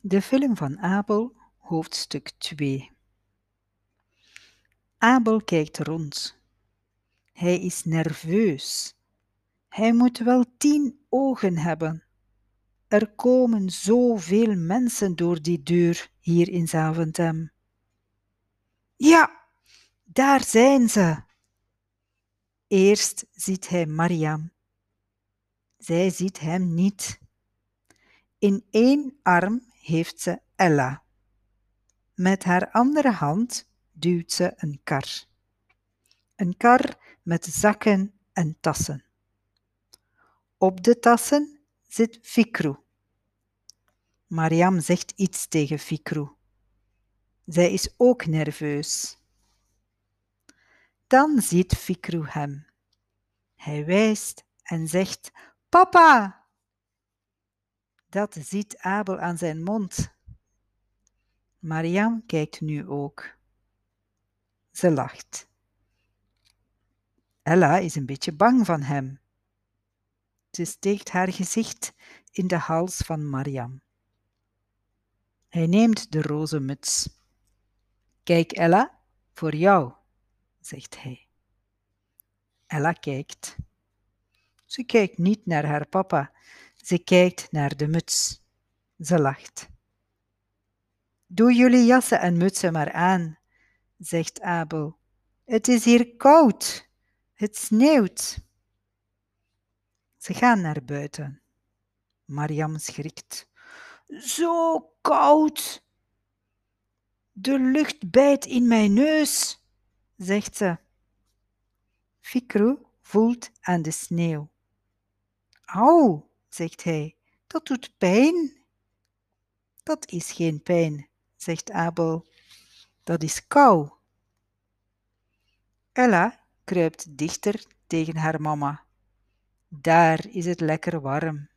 De film van Abel, hoofdstuk 2. Abel kijkt rond. Hij is nerveus. Hij moet wel tien ogen hebben. Er komen zoveel mensen door die deur hier in Zaventem. Ja, daar zijn ze. Eerst ziet hij Mariam. Zij ziet hem niet. In één arm heeft ze Ella. Met haar andere hand duwt ze een kar. Een kar met zakken en tassen. Op de tassen zit Fikru. Mariam zegt iets tegen Fikru. Zij is ook nerveus. Dan ziet Fikru hem. Hij wijst en zegt: Papa! Dat ziet Abel aan zijn mond. Mariam kijkt nu ook. Ze lacht. Ella is een beetje bang van hem. Ze steekt haar gezicht in de hals van Mariam. Hij neemt de roze muts. Kijk, Ella, voor jou, zegt hij. Ella kijkt. Ze kijkt niet naar haar papa, ze kijkt naar de muts. Ze lacht. Doe jullie jassen en mutsen maar aan, zegt Abel. Het is hier koud. Het sneeuwt. Ze gaan naar buiten. Mariam schrikt. Zo koud. De lucht bijt in mijn neus, zegt ze. Fikru voelt aan de sneeuw. Au, zegt hij, dat doet pijn. Dat is geen pijn, zegt Abel. Dat is kou. Ella kruipt dichter tegen haar mama. Daar is het lekker warm.